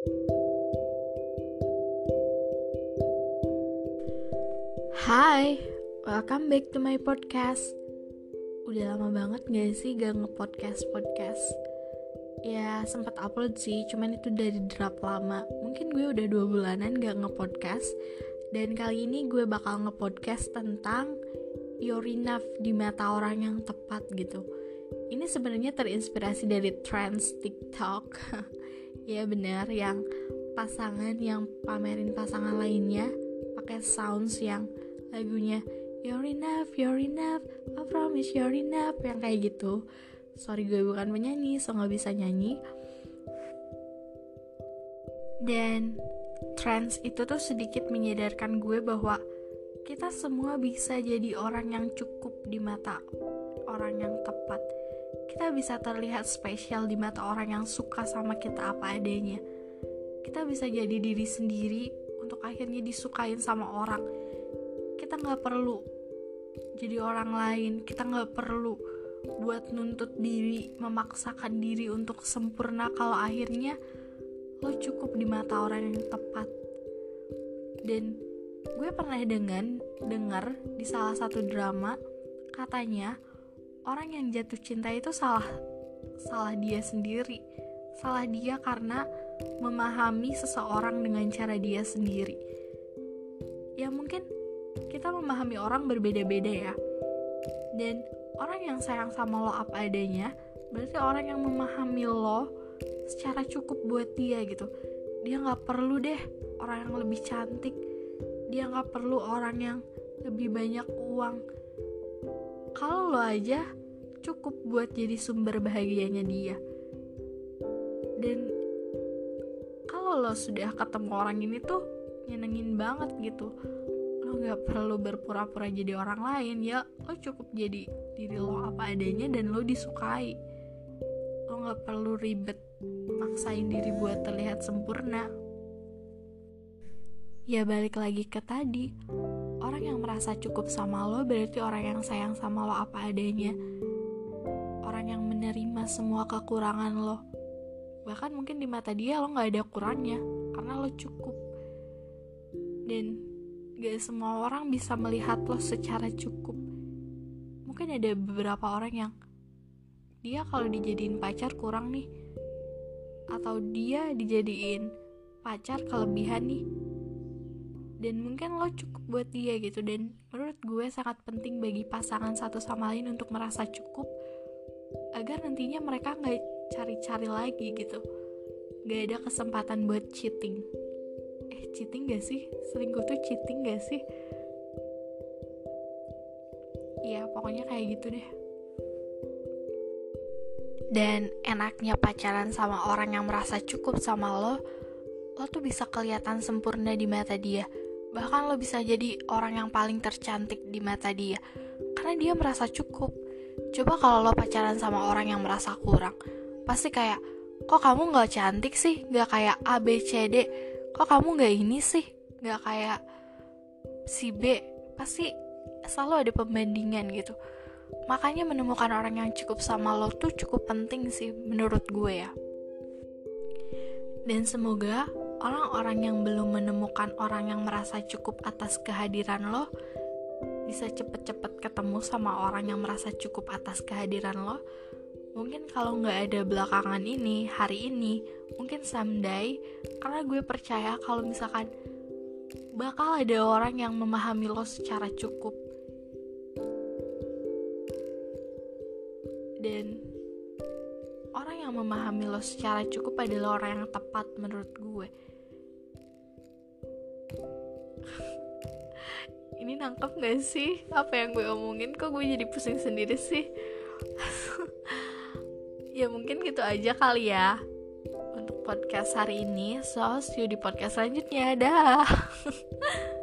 Hai, welcome back to my podcast. Udah lama banget gak sih gak nge-podcast-podcast Ya sempat upload sih, cuman itu dari drop lama. Mungkin gue udah dua bulanan gak nge-podcast. Dan kali ini gue bakal nge-podcast tentang You're enough di mata orang yang tepat gitu. Ini sebenarnya terinspirasi dari trends TikTok Ya bener, yang pasangan yang pamerin pasangan lainnya pakai sounds yang lagunya You're enough, you're enough, I promise you're enough Yang kayak gitu. Sorry gue bukan penyanyi, so gak bisa nyanyi. Dan trends itu tuh sedikit menyadarkan gue bahwa Kita semua bisa jadi orang yang cukup di mata orang yang tepat Kita bisa terlihat spesial di mata orang yang suka sama kita apa adanya. Kita bisa jadi diri sendiri untuk akhirnya disukain sama orang. Kita nggak perlu jadi orang lain. Kita nggak perlu buat nuntut diri memaksakan diri untuk sempurna kalau akhirnya lo cukup di mata orang yang tepat. Dan gue pernah dengan dengar di salah satu drama katanya orang yang jatuh cinta itu salah salah dia sendiri. Salah dia karena memahami seseorang dengan cara dia sendiri. Ya mungkin kita memahami orang berbeda-beda ya. Dan orang yang sayang sama lo apa adanya berarti orang yang memahami lo secara cukup buat dia gitu. Dia nggak perlu deh orang yang lebih cantik. Dia nggak perlu orang yang lebih banyak uang. Kalau lo aja cukup buat jadi sumber bahagianya dia. Dan kalau lo sudah ketemu orang ini tuh nyenengin banget gitu. Lo nggak perlu berpura-pura jadi orang lain ya. Lo cukup jadi diri lo apa adanya dan lo disukai. Lo nggak perlu ribet maksain diri buat terlihat sempurna. Ya balik lagi ke tadi. Orang yang merasa cukup sama lo berarti orang yang sayang sama lo apa adanya orang yang menerima semua kekurangan lo. Bahkan mungkin di mata dia lo nggak ada kurangnya karena lo cukup. Dan gak semua orang bisa melihat lo secara cukup. Mungkin ada beberapa orang yang dia kalau dijadiin pacar kurang nih atau dia dijadiin pacar kelebihan nih dan mungkin lo cukup buat dia gitu. Dan menurut gue sangat penting bagi pasangan satu sama lain untuk merasa cukup agar nantinya mereka nggak cari-cari lagi gitu. Gak ada kesempatan buat cheating. Cheating gak sih? Selingkuh tuh cheating gak sih? Ya pokoknya kayak gitu deh. Dan enaknya pacaran sama orang yang merasa cukup sama lo lo tuh bisa kelihatan sempurna di mata dia. Bahkan lo bisa jadi orang yang paling tercantik di mata dia. Karena dia merasa cukup coba kalau lo pacaran sama orang yang merasa kurang pasti kayak kok kamu gak cantik sih? Gak kayak A B C D. Kok kamu nggak ini sih? Nggak kayak si B. Pasti selalu ada pembandingan gitu. Makanya menemukan orang yang cukup sama lo tuh cukup penting sih menurut gue ya. Dan semoga orang-orang yang belum menemukan orang yang merasa cukup atas kehadiran lo bisa cepet-cepet ketemu sama orang yang merasa cukup atas kehadiran lo? Mungkin kalau nggak ada belakangan ini hari ini mungkin someday karena gue percaya kalau misalkan bakal ada orang yang memahami lo secara cukup. Dan orang yang memahami lo secara cukup adalah orang yang tepat menurut gue ini nangkep gak sih? Apa yang gue omongin? Kok gue jadi pusing sendiri sih? Ya mungkin gitu aja kali ya untuk podcast hari ini. So see you di podcast selanjutnya. Dah